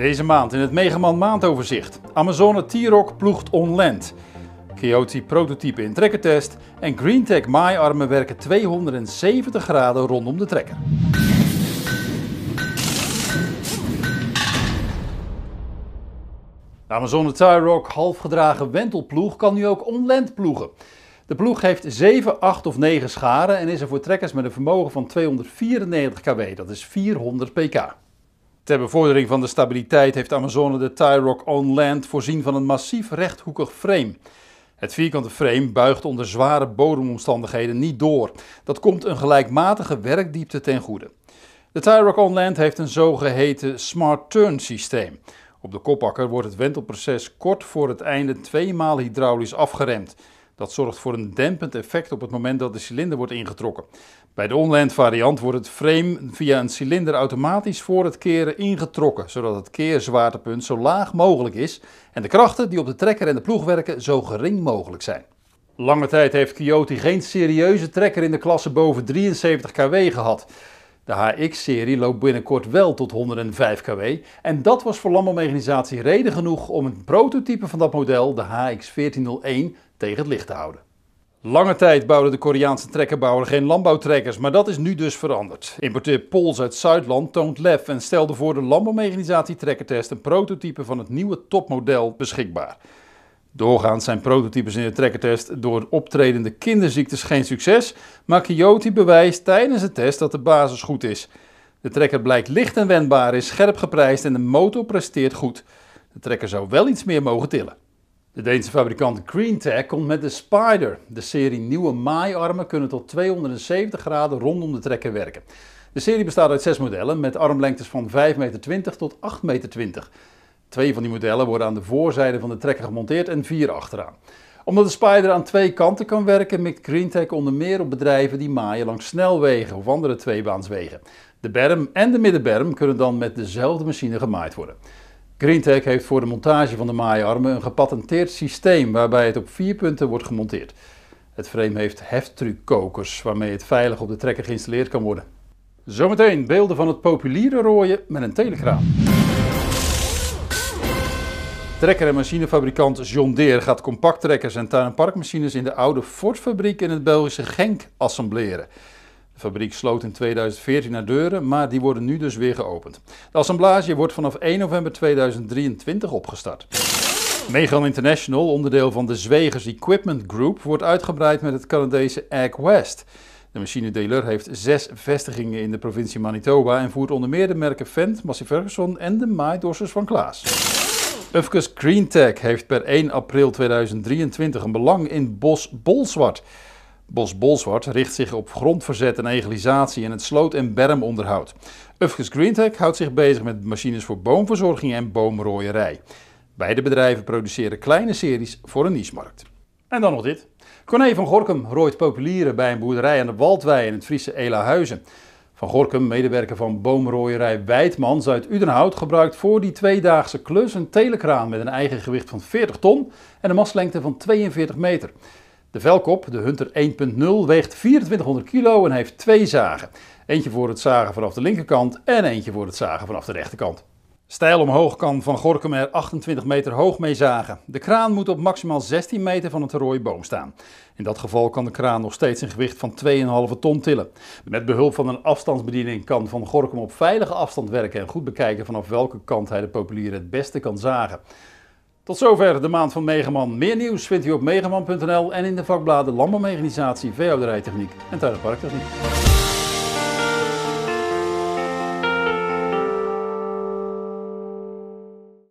Deze maand in het Megaman maandoverzicht. Amazone T-Rock ploegt on-land. Coyote prototype in trekkertest. En GreenTech maaiarmen werken 270 graden rondom de trekker. De Amazone T-Rock halfgedragen wentelploeg kan nu ook on-land ploegen. De ploeg heeft 7, 8 of 9 scharen en is er voor trekkers met een vermogen van 294 kW, dat is 400 pk. Ter bevordering van de stabiliteit heeft Amazone de Tyrock On Land voorzien van een massief rechthoekig frame. Het vierkante frame buigt onder zware bodemomstandigheden niet door. Dat komt een gelijkmatige werkdiepte ten goede. De Tyrock On Land heeft een zogeheten Smart Turn systeem. Op de kopakker wordt het wentelproces kort voor het einde tweemaal hydraulisch afgeremd. Dat zorgt voor een dempend effect op het moment dat de cilinder wordt ingetrokken. Bij de onland variant wordt het frame via een cilinder automatisch voor het keren ingetrokken, zodat het keerzwaartepunt zo laag mogelijk is en de krachten die op de trekker en de ploeg werken zo gering mogelijk zijn. Lange tijd heeft Coyote geen serieuze trekker in de klasse boven 73 kW gehad. De HX-serie loopt binnenkort wel tot 105 kW en dat was voor landbouwmechanisatie reden genoeg om een prototype van dat model, de HX1401, tegen het licht te houden. Lange tijd bouwde de Koreaanse trekkerbouwer geen landbouwtrekkers, maar dat is nu dus veranderd. Importeur Pols uit Zuidland toont lef en stelde voor de landbouwmechanisatie trekkertest een prototype van het nieuwe topmodel beschikbaar. Doorgaans zijn prototypes in de trekkertest door optredende kinderziektes geen succes, maar Coyote bewijst tijdens de test dat de basis goed is. De trekker blijkt licht en wendbaar, is scherp geprijsd en de motor presteert goed. De trekker zou wel iets meer mogen tillen. De Deense fabrikant GreenTech komt met de Spider. De serie nieuwe maaiarmen kunnen tot 270 graden rondom de trekker werken. De serie bestaat uit zes modellen met armlengtes van 5,20 meter tot 8,20 meter. Twee van die modellen worden aan de voorzijde van de trekker gemonteerd en vier achteraan. Omdat de Spider aan twee kanten kan werken, mikt GreenTech onder meer op bedrijven die maaien langs snelwegen of andere tweebaanswegen. De berm en de middenberm kunnen dan met dezelfde machine gemaaid worden. GreenTech heeft voor de montage van de maaiarmen een gepatenteerd systeem waarbij het op vier punten wordt gemonteerd. Het frame heeft heftrukkokers waarmee het veilig op de trekker geïnstalleerd kan worden. Zometeen beelden van het populiere rooien met een telekraan. Trekker- en machinefabrikant John Deere gaat compacttrekkers en tuin- en parkmachines in de oude Ford-fabriek in het Belgische Genk assembleren. De fabriek sloot in 2014 haar deuren, maar die worden nu dus weer geopend. De assemblage wordt vanaf 1 november 2023 opgestart. Megan International, onderdeel van de Zwegers Equipment Group, wordt uitgebreid met het Canadese Ag West. De machinedealer heeft zes vestigingen in de provincie Manitoba en voert onder meer de merken Fendt, Massey Ferguson en de maaidorsers van Klaas. Ufkes GreenTech heeft per 1 april 2023 een belang in Bos Bolsward. Bos Bolsward richt zich op grondverzet en egalisatie en het sloot- en bermonderhoud. Ufkes GreenTech houdt zich bezig met machines voor boomverzorging en boomrooierij. Beide bedrijven produceren kleine series voor een nichemarkt. En dan nog dit. Corné van Gorkum rooit populieren bij een boerderij aan de Waldwei in het Friese Elahuizen. Van Gorkum, medewerker van boomrooierij Wijdmans uit Udenhout, gebruikt voor die tweedaagse klus een telekraan met een eigen gewicht van 40 ton en een maslengte van 42 meter. De velkop, de Hunter 1.0, weegt 2400 kilo en heeft twee zagen. Eentje voor het zagen vanaf de linkerkant en eentje voor het zagen vanaf de rechterkant. Stijl omhoog kan Van Gorkum er 28 meter hoog mee zagen. De kraan moet op maximaal 16 meter van het rode boom staan. In dat geval kan de kraan nog steeds een gewicht van 2,5 ton tillen. Met behulp van een afstandsbediening kan Van Gorkum op veilige afstand werken en goed bekijken vanaf welke kant hij de populier het beste kan zagen. Tot zover de maand van Megaman. Meer nieuws vindt u op megaman.nl en in de vakbladen Landbouwmechanisatie, Veehouderijtechniek en Tuin- en.